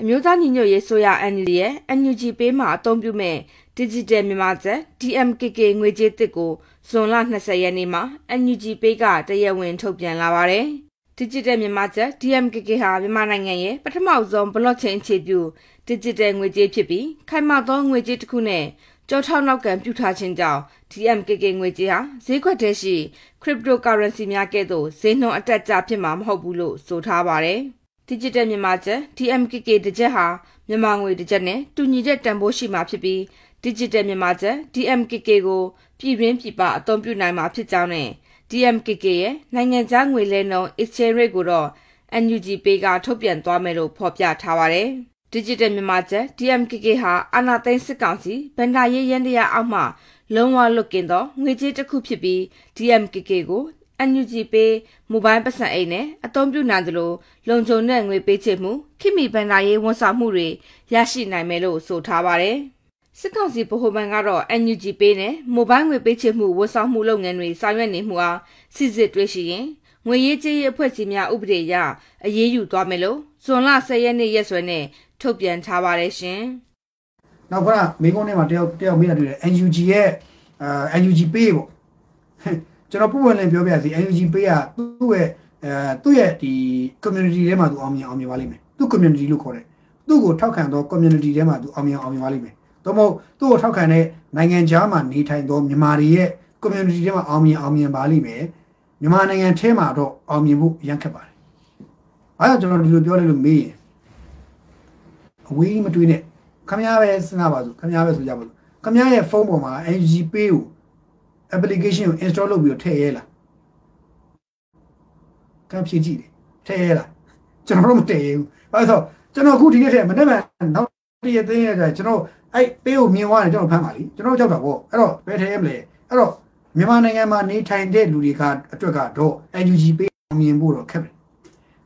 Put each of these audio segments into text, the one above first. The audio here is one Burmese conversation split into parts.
အမျိုးသားညီညွတ်ရေးဆိုရ NUG ရဲ့ NUG ပေးမှာအသုံးပြုမဲ့ Digital မြန်မာကျပ် DMKK ငွေကြေးတစ်ကိုဇွန်လ20ရက်နေ့မှာ NUG ပေးကတရားဝင်ထုတ်ပြန်လာပါတယ်။ Digital မြန်မာကျပ် DMKK ဟာမြန်မာနိုင်ငံရဲ့ပထမဆုံး Blockchain အခြေပြု Digital ငွေကြေးဖြစ်ပြီးခိုင်မာသောငွေကြေးတစ်ခုနဲ့ကြောထောက်နောက်ကံပြုထားခြင်းကြောင့် DMKK ငွေကြေးဟာဈေးကွက်ထဲရှိ Cryptocurrency များကဲ့သို့ဈေးနှုန်းအတက်အကျဖြစ်မှာမဟုတ်ဘူးလို့ဆိုထားပါတယ်။ Digital မြန်မာကျပ် DMKK တစ်ကျပ်ဟာမြန်မာငွေတစ်ကျပ်နဲ့တူညီတဲ့တန်ဖိုးရှိမှာဖြစ်ပြီး Digital မြန်မာကျပ် DMKK ကိုပြည်တွင်းပြည်ပအသုံးပြုနိုင်မှာဖြစ်ကြောင်းနဲ့ DMKK ရဲ့နိုင်ငံခြားငွေလဲနှုန်း exchange rate ကိုတော့ NUG Pay ကထုတ်ပြန်သွားမယ်လို့ဖော်ပြထားပါတယ်။ Digital မြန်မာကျပ် DMKK ဟာအာနာသိန်းစစ်ကောင်စီဗန္ဒာရေးရန်တရားအောက်မှလုံးဝလွတ်ကင်းသောငွေကြေးတစ်ခုဖြစ်ပြီး DMKK ကို NUG Pay မိုဘိုင်းပတ်စံအိတ်နဲ့အသုံးပြုနိုင်သလိုလုံခြုံတဲ့ငွေပေးချေမှုခိမိဗန္ဒာရေးဝန်ဆောင်မှုတွေရရှိနိုင်မယ်လို့ဆိုထားပါတယ်။စစ်ကောင်စီဗဟိုဘဏ်ကတော့ NUG Pay နဲ့မိုဘိုင်းငွေပေးချေမှုဝန်ဆောင်မှုလုပ်ငန်းတွေဆောင်ရွက်နေမှုအားစစ်စစ်တွေ့ရှိရင်ငွေရေးကြေးရေးအဖွဲ့အစည်းများဥပဒေအရအရေးယူသွားမယ်လို့ဇွန်လ10ရက်နေ့ရက်စွဲနဲ့ထုတ်ပြန်ထားပါတယ်ရှင်။နောက်ခဏမိကုန်းထဲမှာတယောက်တယောက်မေးတာတွေ့တယ် NUG ရဲ့အာ NUG Pay ပေါ့ ကျွန်တော်ပုံဝင်လင်းပြောပြစီ NUG ပေးရသူ့ရဲ့အဲသူ့ရဲ့ဒီ community ထဲမှာသူအောင်မြင်အောင်မြင်ပါလိမ့်မယ်သူ့ community လို့ခေါ်တယ်သူ့ကိုထောက်ခံသော community ထဲမှာသူအောင်မြင်အောင်မြင်ပါလိမ့်မယ်သို့မဟုတ်သူ့ကိုထောက်ခံတဲ့နိုင်ငံခြားမှာနေထိုင်သောမြန်မာတွေရဲ့ community ထဲမှာအောင်မြင်အောင်မြင်ပါလိမ့်မယ်မြန်မာနိုင်ငံထဲမှာတော့အောင်မြင်ဖို့ရန်ခက်ပါတယ်။အားကြောင့်ကျွန်တော်ဒီလိုပြောလိုက်လို့မေးရင်အဝေးမတွေးနဲ့ခမရပဲစဉ်းစားပါစို့ခမရပဲဆိုကြပါစို့ခမရရဲ့ဖုန်းပေါ်မှာ NG Pay ကို application ကို install လုပ်ပြီးတော့ထည့်ရဲလားကံဖြည့်ကြည့်တယ်ထည့်ရဲလားကျွန်တော်တို့မတည့်ရဘူးအဲဆိုကျွန်တော်အခုဒီနေ့ထည့်မနေ့ကနောက်တည့်ရသိရတဲ့ကျွန်တော်အဲ့ပေးကိုမြင်သွားတယ်ကျွန်တော်ဖမ်းပါလीကျွန်တော်ကြောက်တာပေါ့အဲ့တော့ဘယ်ထည့်ရမလဲအဲ့တော့မြန်မာနိုင်ငံမှာနေထိုင်တဲ့လူတွေကအတွက်ကတော့ NUG ပေးမြင်ဖို့တော့ခက်တယ်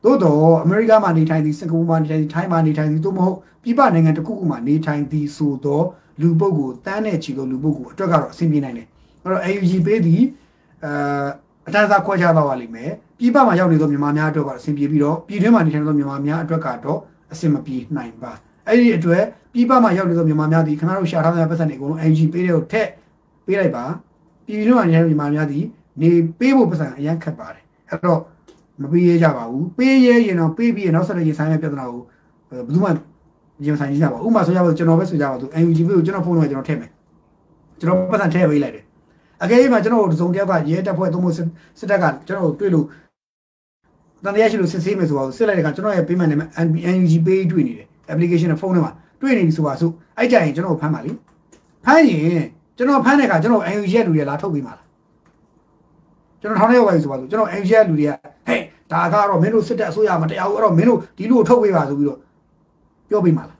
သို့တော့အမေရိကမှာနေထိုင်သည်စင်ကာပူမှာနေထိုင်သည်ထိုင်းမှာနေထိုင်သည်သို့မဟုတ်ပြည်ပနိုင်ငံတစ်ခုခုမှာနေထိုင်သည်ဆိုတော့လူပုဂ္ဂိုလ်တန်းတဲ့ချီသောလူပုဂ္ဂိုလ်အတွက်ကတော့အဆင်ပြေနိုင်တယ် အဲ့တော့ AUG ပေးသည်အာအတန်းစားခွဲခြားသွားပါလိမ့်မယ်ပြည်ပမှာရောက်နေသောမြန်မာများအတွက်ကအဆင်ပြေပြီးတော့ပြည်တွင်းမှာနေထိုင်သောမြန်မာများအတွက်ကတော့အဆင်မပြေနိုင်ပါအဲ့ဒီအတွက်ပြည်ပမှာရောက်နေသောမြန်မာများဒီခင်ဗျားတို့ရှာထားတဲ့ပတ်စံတွေအကုန်လုံး AUG ပေးတဲ့ကိုထက်ပေးလိုက်ပါပြည်တွင်းမှာနေထိုင်မြန်မာများဒီနေပေးဖို့ပတ်စံအရန်ခက်ပါတယ်အဲ့တော့မပေးရကြပါဘူးပေးရရင်တော့ပေးပြီးနောက်ဆက်တဲ့ရေဆိုင်ရဲ့ပြဿနာကိုဘယ်သူမှရင်ဆိုင်ကြပါဥပမာဆိုရပါကျွန်တော်ပဲဆိုကြပါသူ NUG ပေးကိုကျွန်တော်ဖုန်းထဲကျွန်တော်ထည့်မယ်ကျွန်တော်ပတ်စံထည့်ပေးလိုက်တယ် အကယ်၍မှကျွန်တော်တို့သုံးတယောက်ကရဲတပ်ဖွဲ့သုံးဖို့စစ်တပ်ကကျွန်တော်တို့တွေ့လို့တန်တရားရှိလို့စစ်ဆေးမယ်ဆိုတော့စစ်လိုက်တဲ့အခါကျွန်တော်ရဲ့ payment နဲ့ NUG pay တွေ့နေတယ် application နဲ့ဖုန်းထဲမှာတွေ့နေပြီဆိုပါစို့အဲ့ကြရင်ကျွန်တော်ဖမ်းပါလိဖမ်းရင်ကျွန်တော်ဖမ်းတဲ့အခါကျွန်တော် NUG ရဲ့လူတွေလာထုတ်ပေးမှာလားကျွန်တော်ထောင်းထဲရောက်ပါပြီဆိုပါစို့ကျွန်တော် NUG ရဲ့လူတွေကဟဲ့ဒါကတော့မင်းတို့စစ်တပ်အစိုးရမတရားဘူးအဲ့တော့မင်းတို့ဒီလူကိုထုတ်ပေးပါဆိုပြီးတော့ပြောပေးမှာလား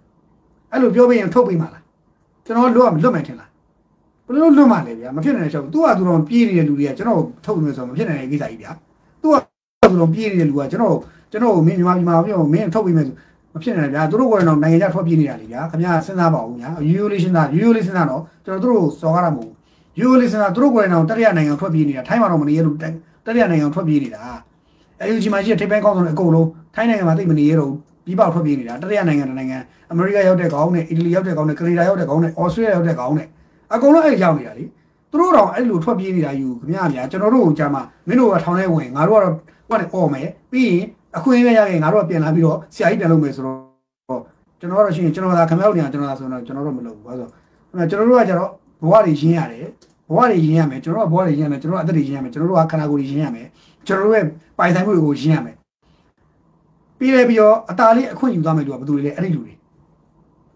အဲ့လိုပြောပေးရင်ထုတ်ပေးမှာလားကျွန်တော်လွတ်လွတ်မယ်ထင်လား ဘယ်လိုလွတ်မှလဲဗျာမဖြစ်နိုင်တဲ့ချက်သူကသူတော်ပြေးနေတဲ့လူတွေကကျွန်တော်ထုတ်နေဆိုတော့မဖြစ်နိုင်တဲ့ကိစ္စကြီးဗျာသူကသူတော်ပြေးနေတဲ့လူကကျွန်တော်ကျွန်တော်မင်းမြန်မာပြည်မှာပြောမင်းထုတ်ပေးမယ်ဆိုမဖြစ်နိုင်ဗျာသူတို့ကတော့နိုင်ငံခြားထွက်ပြေးနေတာလေဗျာခင်ဗျာစဉ်းစားပါဦးဗျာရိုးရိုးလေးစဉ်းစားရိုးရိုးလေးစဉ်းစားတော့ကျွန်တော်တို့စော်ကားတာမဟုတ်ဘူးရိုးရိုးလေးစဉ်းစားသူတို့ကတော့တတိယနိုင်ငံထွက်ပြေးနေတာထိုင်းမှာတော့မနေရလို့တတိယနိုင်ငံထွက်ပြေးနေတာအဲယူဂျီမှာရှိတဲ့ထိပ်ပိုင်းကောင်းဆုံးအကုန်လုံးထိုင်းနိုင်ငံမှာသိမနေရတော့ပြီးပေါက်ထွက်ပြေးနေတာတတိယနိုင်ငံတစ်နိုင်ငံအမေရိကရောက်တဲ့ကောင်းနဲ့အီတလီရောက်တဲ့ကောင်းနဲ့ကနေဒါရောက်တဲ့ကောင်းနဲ့ဩစတြေးလျရောက်တဲ့ကောင်းနဲ့ အကုန်လုံးအဲ့ရောက်နေတာလေသူတို့တော့အဲ့လိုထွက်ပြေးနေတာယူခင်ဗျားများကျွန်တော်တို့ကြာမှမင်းတို့ကထောင်ထဲဝင်ငါတို့ကတော့ဟိုကနေអော်မယ်ပြီးရင်အခွင့်အရေးရရင်ငါတို့ကပြန်လာပြီးတော့ဆရာကြီးပြန်လုပ်မယ်ဆိုတော့ကျွန်တော်တို့ရှိရင်ကျွန်တော်သာခင်ဗျားတို့ညာကျွန်တော်သာဆိုတော့ကျွန်တော်တို့မလုပ်ဘူးဘာလို့ဆိုကျွန်တော်တို့ကကျတော့ဘဝတွေရင်းရတယ်ဘဝတွေရင်းရမယ်ကျွန်တော်တို့ကဘဝတွေရင်းရမယ်ကျွန်တော်တို့အသက်တွေရင်းရမယ်ကျွန်တော်တို့ကခန္ဓာကိုယ်တွေရင်းရမယ်ကျွန်တော်တို့ရဲ့ပိုင်ဆိုင်မှုတွေကိုရင်းရမယ်ပြီးလဲပြီးတော့အตาလေးအခွင့်ယူသွားမယ်လူကဘယ်သူတွေလဲအဲ့ဒီလူတွေ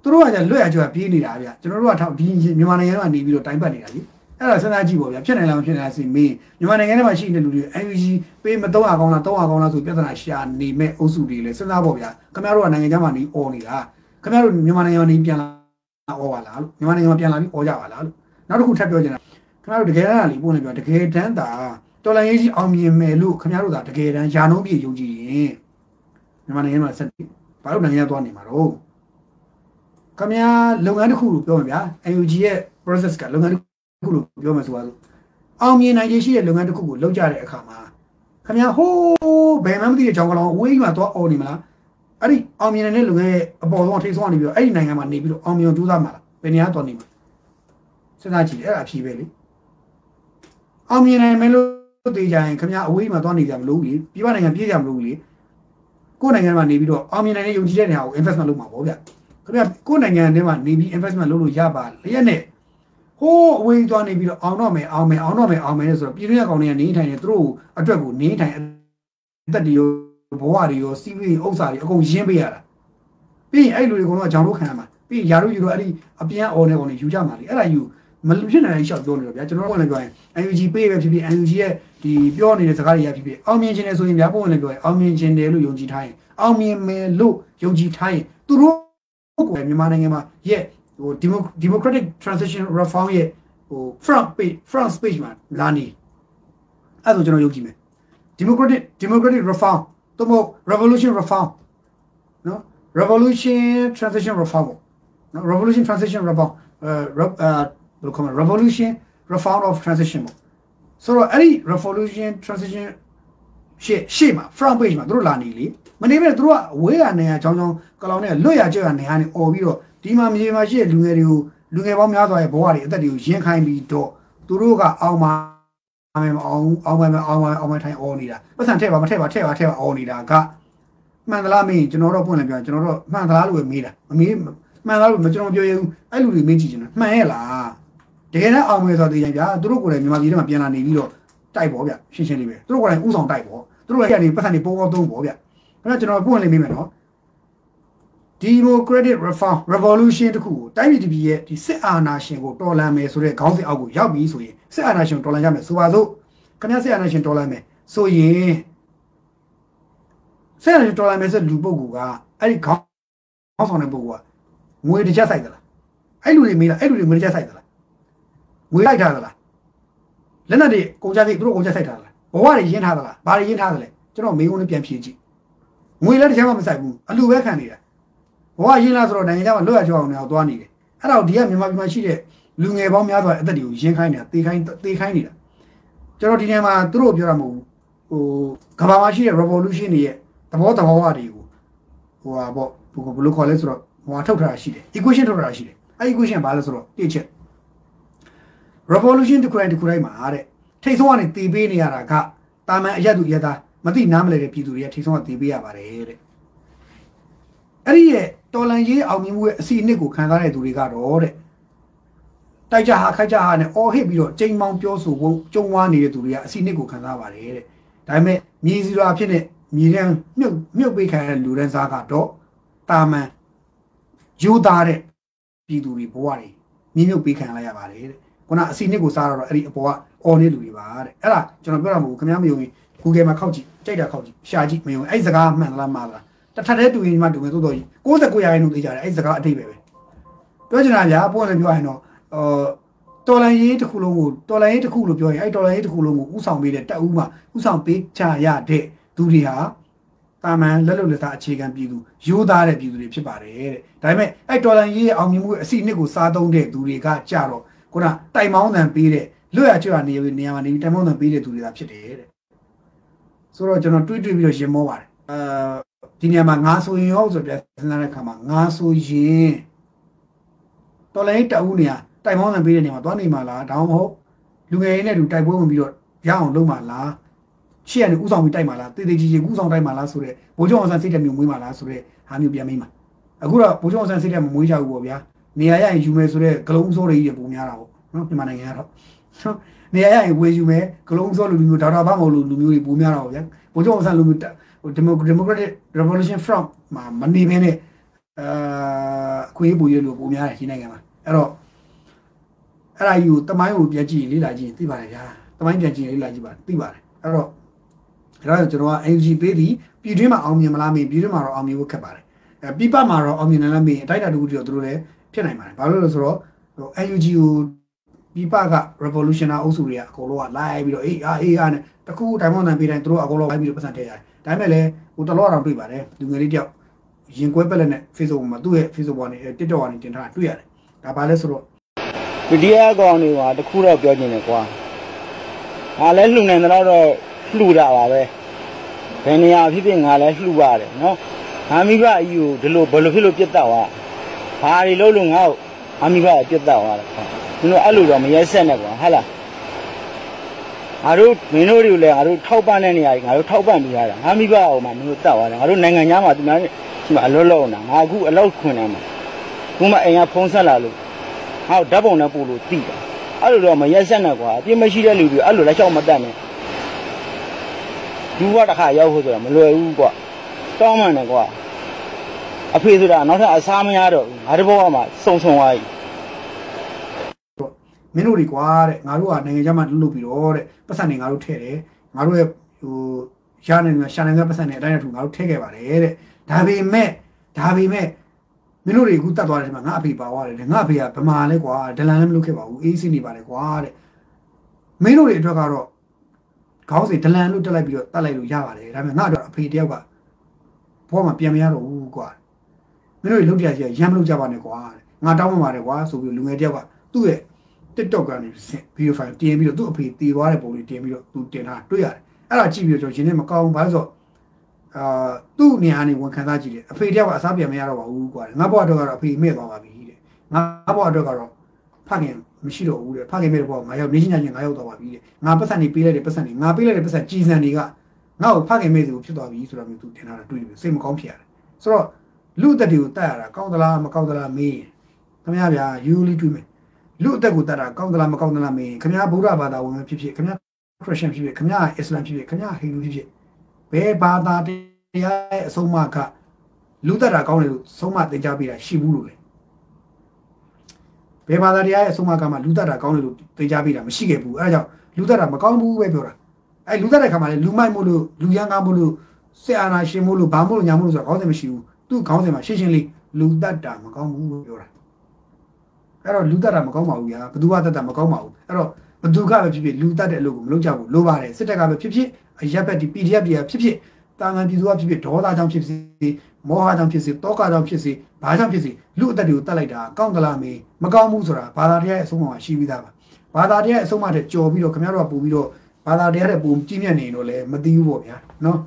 သူတို့ကじゃလွတ်ရကြွပြေးနေတာဗျကျွန်တော်တို့ကထောက်ဒီမြန်မာနိုင်ငံထဲမှာနေပြီးတော့တိုင်ပတ်နေတာလေအဲ့ဒါစဉ်းစားကြည့်ပေါ့ဗျာဖြစ်နိုင်လားမဖြစ်နိုင်လားစီမေးမြန်မာနိုင်ငံထဲမှာရှိနေတဲ့လူတွေ NUG ပေးမ300ကောင်းလား300ကောင်းလားဆိုပြဿနာရှာနေမဲ့အုပ်စုတွေလေစဉ်းစားပေါ့ဗျာခင်ဗျားတို့ကနိုင်ငံခြားမှာနေអော်နေတာခင်ဗျားတို့မြန်မာနိုင်ငံမှာနေပြန်လာអော်ပါလားလို့မြန်မာနိုင်ငံမှာပြန်လာပြီးអော်ကြပါလားလို့နောက်တစ်ခုထပ်ပြောချင်တာခင်ဗျားတို့တကယ်တမ်းလေးပို့နေပြောတကယ်တမ်းသာတော်လိုင်းရေးကြီးအောင်မြင်မယ်လို့ခင်ဗျားတို့ကတကယ်တမ်းယာနှုံးပြည့်ယုံကြည်ရင်မြန်မာနိုင်ငံမှာဆက်ဘာလို့နိုင်ငံသွားနေမှာတော့ ခင်ဗျားလုပ်ငန်းတစ်ခုလို့ပြောမှာဗျာ NUG ရဲ့ process ကလုပ်ငန်းတစ်ခုလို့ပြောမယ်ဆိုပါစို့အောင်မြင်နိုင်ရှိတဲ့လုပ်ငန်းတစ်ခုကိုလုပ်ကြတဲ့အခါမှာခင်ဗျားဟိုးဘယ်မှမသိတဲ့ကြောင်ကလောင်အဝေးမှာသွားអော်နေမလားအဲ့ဒီအောင်မြင်တဲ့လူငယ်ရဲ့အပေါ်ဆုံးထိပ်ဆုံးကနေပြီးတော့အဲ့ဒီနိုင်ငံမှာနေပြီးတော့အောင်မြင်ကြိုးစားမှာလားဘယ်နေရာတော်နေမှာစဉ်းစားကြည့်အဲ့ဒါအဖြေပဲလေအောင်မြင်နိုင်မယ်လို့သိကြရင်ခင်ဗျာအဝေးမှာသွားနေကြမလို့လေပြည်ပနိုင်ငံပြေးကြမလို့လေကိုယ်နိုင်ငံမှာနေပြီးတော့အောင်မြင်နိုင်တဲ့ယုံကြည်တဲ့နေရာကို investment လုပ်မှာပေါ့ဗျ ခင်ဗျာကိုယ်နိုင်ငံထဲမှာနေပြီး investment လုပ်လို့ရပါလျက်နဲ့ဟိုးအဝေးသွားနေပြီးတော့အောင်တော့မယ်အောင်မယ်အောင်တော့မယ်အောင်မယ်ဆိုတော့ပြည်တွင်းကောင်တွေကနေထိုင်နေသူတို့အတွက်ကိုနေထိုင်အသက်တရောဘဝတွေရောစီးပွားရေးဥစ္စာတွေအကုန်ရင်းပေးရတာပြီးရင်အဲ့လူတွေကတော့ကြောင်လို့ခံရမှာပြီးရင်ယာတို့ယူတော့အဲ့ဒီအပြန်အော်နေကောင်တွေယူကြမှာလေအဲ့ဒါယူမလူဖြစ်နိုင်တဲ့ရှောက်ပြောနေတော့ဗျာကျွန်တော်တို့ကလည်းပြောရင် UNG ပေးပဲဖြစ်ဖြစ် UNG ရဲ့ဒီပြောနေတဲ့စကားတွေရဖြစ်ဖြစ်အောင်မြင်ခြင်းနဲ့ဆိုရင်ဗျာပုံဝင်လည်းပြောရင်အောင်မြင်ခြင်းတယ်လို့ယုံကြည်ထားရင်အောင်မြင်မယ်လို့ယုံကြည်ထားရင်သူတို့ ကိုမြန်မာနိုင်ငံမှာရဲ့ဟို democratic transition reform ရဲ့ဟို front page front page မှာလာနေအဲ့ဒါကျွန်တော်ယုံကြည်မယ် democratic democratic reform သို့မဟုတ် revolution reform နော် revolution transition reform နော် revolution transition reform အဲဘယ်လိုခေါ်မလဲ revolution reform of transition ပေါ့ဆိုတော့အဲ့ဒီ revolution transition ရှေ့ရှေ့မှာ front page မှာသူတို့လာနေလေမနေပဲသူတို့ကဝေးရနေရချောင်းချောင်းကလောင်နဲ့လွတ်ရကြရနေရနေអော်ပြီးတော့ဒီမှာမြေမှာရှိတဲ့လူငယ်တွေကိုလူငယ်ပေါင်းများစွာရဲ့ဘဝတွေအသက်တွေကိုရင်ခိုင်းပြီးတော့သူတို့ကအောင်မှာမယ်မအောင်အောင်မယ်အောင်မယ်အောင်မယ်ထိုင်អော်နေတာပတ်စံထည့်ပါမထည့်ပါထည့်ပါထည့်ပါអော်နေတာကမှန်သလားမင်းကျွန်တော်တို့ပွင့်လည်းပြောကျွန်တော်တို့မှန်သလားလို့ပဲမေးတာမမေးမှန်သလားလို့ကျွန်တော်ပြောရဘူးအဲ့လူတွေမေးကြည့်ချင်တာမှန်ရဲ့လားတကယ်နဲ့အောင်မယ်ဆိုတော့သိကြဗျာသူတို့ကိုယ်လည်းမြန်မာပြည်ထဲမှာပြန်လာနေပြီးတော့ တိုက်ပေါ့ဗျရှင်းရှင်းလေးပဲသူတို့ကိုယ်လည်းဥဆောင်တိုက်ပေါ့သူတို့လည်းကနေပတ်စံတွေပေါ်ပေါ်သုံးပေါ့ဗျအဲ့တော့ကျွန်တော်ပွင့်လည်းမေးမယ်နော် democratic reform revolution တခုကိုတိုင်းပြည်တပြည်ရဲ့ဒီစစ်အာဏာရှင်ကိုတော်လှန်မယ်ဆိုတဲ့ခေါင်းစဉ်အောက်ကိုရောက်ပြီဆိုရင်စစ်အာဏာရှင်ကိုတော်လှန်ကြမယ်ဆိုပါစို့ခင်ဗျားစစ်အာဏာရှင်တော်လှန်မယ်ဆိုရင်စစ်အာဏာရှင်တော်လှန်မယ်ဆိုလူပုဂ္ဂိုလ်ကအဲ့ဒီခေါင်းခေါင်းဆောင်တဲ့ပုဂ္ဂိုလ်ကငွေတစ်ချက်စိုက်သလားအဲ့လူတွေမေးလားအဲ့လူတွေငွေတစ်ချက်စိုက်သလားငွေလိုက်ထားသလား လက်နက်တွေကုန်ကြသေးသူတို့ကုန်ကြစိုက်ထားသလားဘဝတွေရင်းထားသလားဘာတွေရင်းထားသလဲကျွန်တော်မေးခွန်းလေးပြန်ဖြေကြည့်ငွေလည်းတစ်ချက်မှမစိုက်ဘူးအလူပဲခံနေတာဘဝရင်းလားဆိုတော့နိုင်ငံခြားမှာလွတ်ရကြအောင်နေအောင်သွားနေတယ်အဲ့တော့ဒီကမြန်မာပြည်မှာရှိတဲ့လူငယ်ပေါင်းများစွာအသက်တွေကိုရင်းခိုင်းနေတာတေးခိုင်းတေးခိုင်းနေတာကျွန်တော်ဒီနေရာမှာသူတို့ပြောတာမဟုတ်ဘူးဟိုကမ္ဘာမှာရှိတဲ့ revolution တွေရဲ့သဘောတဘာဝတွေကိုဟိုဟာပေါ့ဘယ်လိုခေါ်လဲဆိုတော့ဟိုဟာထုတ်ထားတာရှိတယ် equation ထုတ်ထားတာရှိတယ်အဲ့ equation ဘာလဲဆိုတော့တစ်ချက် revolution တစ်ခုတိုင်းတစ်ခုတိုင်းမှာတဲ့ထိတ်ဆုံးကနေတည်ပေးနေရတာကတာမန်အရက်သူရက်သားမသိနားမလဲတဲ့ပြည်သူတွေရဲ့ထိတ်ဆုံးကတည်ပေးရပါတယ်တဲ့အဲ့ဒီရဲ့တော်လန်ရေးအောင်မြင်မှုရဲ့အစီအနှစ်ကိုခံစားတဲ့သူတွေကတော့တဲ့တိုက်ကြဟာခိုက်ကြဟာနဲ့အော်ဟစ်ပြီးတော့ချိန်မောင်ပြောဆိုဖို့ကြုံဝါနေတဲ့သူတွေကအစီအနှစ်ကိုခံစားပါတယ်တဲ့ဒါပေမဲ့မြေစီလွာဖြစ်တဲ့မြေတန်းမြုပ်မြုပ်ပေးခံတဲ့လူတန်းစားကတော့တာမန်ယူသားတဲ့ပြည်သူတွေဘဝတွေမြင့်မြုပ်ပေးခံလိုက်ရပါတယ်တဲ့ ခုနအစီအနှစ်ကိုစားတော့အဲ့ဒီအပေါ်ကအော်နေလူတွေပါတဲ့အဲ့ဒါကျွန်တော်ပြောတာမဟုတ်ဘူးခင်ဗျားမယုံရင် Google မှာခောက်ကြည့်ကြိုက်တာခောက်ကြည့်ရှာကြည့်မယုံအဲ့ဒီစကားမှန်သလားမှားသလားတထက်တဲ့တူရင်မှတူမယ်သို့တော်ကြီး69ရာခိုင်နှုန်းသိကြတယ်အဲ့ဒီစကားအတိတ်ပဲပဲပြောချင်တာဗျာပွင့်လည်းပြောရင်တော့အော်တော်လန်ရေးတစ်ခုလုံးကိုတော်လန်ရေးတစ်ခုလို့ပြောရင်အဲ့တော်လန်ရေးတစ်ခုလုံးကိုဥဆောင်ပေးတဲ့တက်ဦးမှာဥဆောင်ပေးချရတဲ့သူတွေဟာတာမန်လက်လုံလက်သားအခြေခံပြည်သူရိုးသားတဲ့ပြည်သူတွေဖြစ်ပါတယ်တဲ့ဒါပေမဲ့အဲ့တော်လန်ရေးရဲ့အောင်မြင်မှုရဲ့အစီအနှစ်ကိုစားသုံးတဲ့သူတွေကကြတော့ ခုနတိုင်မောင်းတန်ပေးတဲ့လွတ်ရကျွတ်ရနေနေရာမှာနေတိုင်မောင်းတန်ပေးတဲ့သူတွေကဖြစ်တယ်တဲ့ဆိုတော့ကျွန်တော်တွေးတွေးပြီးတော့ရင်မောပါတယ်အာဒီနေရာမှာငါဆိုရင်ရောဆိုပြစဉ်းစားတဲ့အခါမှာငါဆိုရင်တော်လိုင်းတအူးနေရာတိုင်မောင်းတန်ပေးတဲ့နေရာမှာသွားနေမှာလားဒါမှမဟုတ်လူငယ်ရင်းနဲ့တူတိုက်ပွဲဝင်ပြီးတော့ရအောင်လုပ်မှာလားရှေ့ကနေဥဆောင်ပြီးတိုက်မှာလားတေးသေးကြီးကြီးဥဆောင်တိုက်မှာလားဆိုတော့ဘိုးကျောင်းအောင်ဆန်းစိတ်တဲ့မျိုးမွေးမှာလားဆိုတော့ဟာမျိုးပြန်မိမှာအခုတော့ဘိုးကျောင်းအောင်ဆန်းစိတ်တဲ့မမွေးကြဘူးပေါ့ဗျာ နေရာရရင်ယူမယ်ဆိုတော့ဂလုံးစိုးတွေကြီးပုံများတာပေါ့နော်မြန်မာနိုင်ငံကတော့နေရာရရင်ဝေယူမယ်ဂလုံးစိုးလူမျိုးဒေါက်တာဘာမို့လူလူမျိုးတွေပုံများတာပေါ့ဗျာဘိုးကျောင်းအောင်ဆန်းလူမျိုးဟို democratic revolution front မှာမနေဘဲနဲ့အာအခွင့်အရေးပူရလို့ပုံများတယ်ဒီနိုင်ငံမှာအဲ့တော့အဲ့ဒါယူတမိုင်းကိုပြန်ကြည့်လေ့လာကြည့်သိပါတယ်ဗျာတမိုင်းပြန်ကြည့်လေ့လာကြည့်ပါသိပါတယ်အဲ့တော့အဲ့တော့ကျွန်တော်က NG ပေးပြီးပြည်တွင်းမှာအောင်မြင်မလားမေးပြည်တွင်းမှာတော့အောင်မြင်ဖို့ခက်ပါတယ်အဲပြပမှာတော့အောင်မြင်တယ်လားမေးအတိုက်တာတူတူတို့လည်း ဖြစ်နိုင်ပါတယ်ဘာလို့လဲဆိုတော့ဟို NUG ကိုပြပက revolutionary အုပ်စုတွေကအကုန်လုံးကလိုက်ပြီးတော့အေးအားအေးအားနဲ့တခုတိုင်မောင်းတန်ပေးတိုင်းတို့အကုန်လုံးလိုက်ပြီးတော့ပတ်စံထည့်ရတယ်ဒါပေမဲ့လည်းဟိုတလောတော်တွေ့ပါတယ်လူငယ်လေးတယောက်ရင်ကွဲပက်လက်နဲ့ Facebook မှာသူ့ရဲ့ Facebook ပေါ်နေ TikTok ကနေတင်ထားတာတွေ့ရတယ်ဒါဘာလဲဆိုတော့ဗီဒီယိုကောင်တွေကတခုတော့ပြောချင်တယ်ကွာငါလည်းလှူနေတော့တော့လှူတာပါပဲဘယ်နေရာဖြစ်ဖြစ်ငါလည်းလှူရတယ်နော်အာမိဘအကြီးကိုဒီလိုဘယ်လိုဖြစ်လို့ပြတ်တော့ဟာ ဘာတွေလို့လို့ငါ့ကိုအာမိဘကပြတ်တော့ဟာလားမင်းတို့အဲ့လိုတော့မရဲဆက်နဲ့ကွာဟုတ်လားငါတို့မင်းတို့တွေကိုလည်းငါတို့ထောက်ပံ့တဲ့နေရာတွေငါတို့ထောက်ပံ့ပေးရတာငါမိဘအောင်မှမင်းတို့တောက်ရတယ်ငါတို့နိုင်ငံသားမှာသူများဒီမှာအလုံးလုံးတာငါအခုအလောက်ခွင်နေမှာခုမှအိမ်ကဖုံးဆက်လာလို့ငါ့ကိုဓာတ်ပုံနဲ့ပို့လို့တိတာအဲ့လိုတော့မရဲဆက်နဲ့ကွာအပြစ်မရှိတဲ့လူတွေအဲ့လိုလက်လျှောက်မတတ်နဲ့လူဘတစ်ခါရောက်ဖို့ဆိုတာမလွယ်ဘူးကွာတောင်းမှန်တယ်ကွာ အဖေဆိုတာနောက်ထပ်အစားမရတော့ဘူးငါတဘောကမှစုံစုံသွားပြီမင်းတို့တွေကွာတဲ့ငါတို့ကနိုင်ငံခြားမှာလှုပ်လှုပ်ပြီးတော့တဲ့ပတ်စံတွေငါတို့ထည့်တယ်ငါတို့ရဲ့ဟိုရနိုင်မှာရှာနိုင်တဲ့ပတ်စံတွေအတိုင်းအထူငါတို့ထည့်ခဲ့ပါတယ်တဲ့ဒါပေမဲ့ဒါပေမဲ့မင်းတို့တွေအခုတတ်သွားတယ်ဒီမှာငါအဖေပါသွားတယ်တဲ့ငါအဖေကဗမာလဲကွာဒလန်လည်းမလုပ်ခဲ့ပါဘူးအေးစီနေပါလေကွာတဲ့မင်းတို့တွေအတွက်ကတော့ခေါင်းစဉ်ဒလန်လို့တက်လိုက်ပြီးတော့တတ်လိုက်လို့ရပါတယ်ဒါပေမဲ့ငါတော့အဖေတယောက်ကဘောမှာပြန်မရတော့ဘူးကွာ မင်းတို့တွေလုပ်ကြရရမ်းမလုပ်ကြပါနဲ့ကွာငါတောင်းပန်ပါတယ်ကွာဆိုပြီးလူငယ်တယောက်ကသူ့ရဲ့ TikTok ကနေဆင်ဗီဒီယိုဖိုင်တင်ပြီးတော့သူ့အဖေတည်သွားတဲ့ပုံလေးတင်ပြီးတော့သူတင်ထားတွေ့ရတယ်အဲ့ဒါကြည့်ပြီးတော့ကျွန်တော်ရင်းနဲ့မကောင်းဘူးဘာလို့ဆိုတော့အာသူ့နေရာနေဝန်ခံစားကြည့်တယ်အဖေတယောက်ကအစားပြန်မရတော့ပါဘူးကွာငါဘွားတော့ကတော့အဖေမဲ့သွားပါပြီတဲ့ငါဘွားတော့ကတော့ဖခင်မရှိတော့ဘူးတဲ့ဖခင်မဲ့တော့ငါရောက်နေချင်းချင်းငါရောက်သွားပါပြီတဲ့ငါပတ်စံနေပေးလိုက်တဲ့ပတ်စံနေငါပေးလိုက်တဲ့ပတ်စံကြီးစံတွေကငါ့ကိုဖခင်မဲ့သူဖြစ်သွားပြီဆိုတော့မျိုးသူတင်ထားတာတွေ့တယ်စိတ်မကောင်းဖြစ်ရတယ်ဆိုတော့ လူအသက်တွေကိုတတ်ရတာကောင်းသလားမကောင်းသလားမေးရင်ခင်ဗျားဗျာယူလီတွေ့မယ်လူအသက်ကိုတတ်တာကောင်းသလားမကောင်းသလားမင်းခင်ဗျားဗုဒ္ဓဘာသာဝင်ပဲဖြစ်ဖြစ်ခင်ဗျားခရစ်ယာန်ဖြစ်ဖြစ်ခင်ဗျားအစ္စလာမ်ဖြစ်ဖြစ်ခင်ဗျားဟိန္ဒူဖြစ်ဖြစ်ဘယ်ဘာသာတရားရဲ့အဆုံးအမကလူတတ်တာကောင်းတယ်လို့ဆုံးမသင်ကြားပေးတာရှိဘူးလို့လေဘယ်ဘာသာတရားရဲ့အဆုံးအမကမှလူတတ်တာကောင်းတယ်လို့သင်ကြားပေးတာမရှိခဲ့ဘူးအဲဒါကြောင့်လူတတ်တာမကောင်းဘူးပဲပြောတာအဲလူတတ်တဲ့ခါမှာလေလူမိုက်မို့လို့လူရန်ကားမို့လို့စစ်အာဏာရှင်မို့လို့ဘာမို့လို့ညာမို့လို့ဆိုတာခေါင်းစဉ်မရှိဘူး သူ့ခေါင်းစဉ်မှာရှင်းရှင်းလေးလူတတ်တာမကောင်းဘူးလို့ပြောတာအဲ့တော့လူတက်တာမကောင်းပါဘူးဗျာဘသူကတက်တာမကောင်းပါဘူးအဲ့တော့ဘသူကပဲဖြစ်ဖြစ်လူတက်တဲ့အလုပ်ကိုမလုပ်ကြဘူးလိုပါတယ်စစ်တပ်ကပဲဖြစ်ဖြစ်အရက်ဘက်ဒီ PDF တွေကဖြစ်ဖြစ်တာငန်ပြည်သူကဖြစ်ဖြစ်ဒေါသကြောင့်ဖြစ်စေမောဟကြောင့်ဖြစ်စေတောကကြောင့်ဖြစ်စေဘာကြောင့်ဖြစ်စေလူအသက်တွေကိုတက်လိုက်တာကောင်းသလားမေးမကောင်းဘူးဆိုတာဘာသာတရားရဲ့အဆုံးအမရှိပြီးသားပါဘာသာတရားရဲ့အဆုံးအမတဲ့ကြော်ပြီးတော့ခင်ဗျားတို့ကပို့ပြီးတော့ဘာသာတရားတဲ့ပုံကြီးမြတ်နေတော့လည်းမသိဘူးပေါ့ဗျာနော်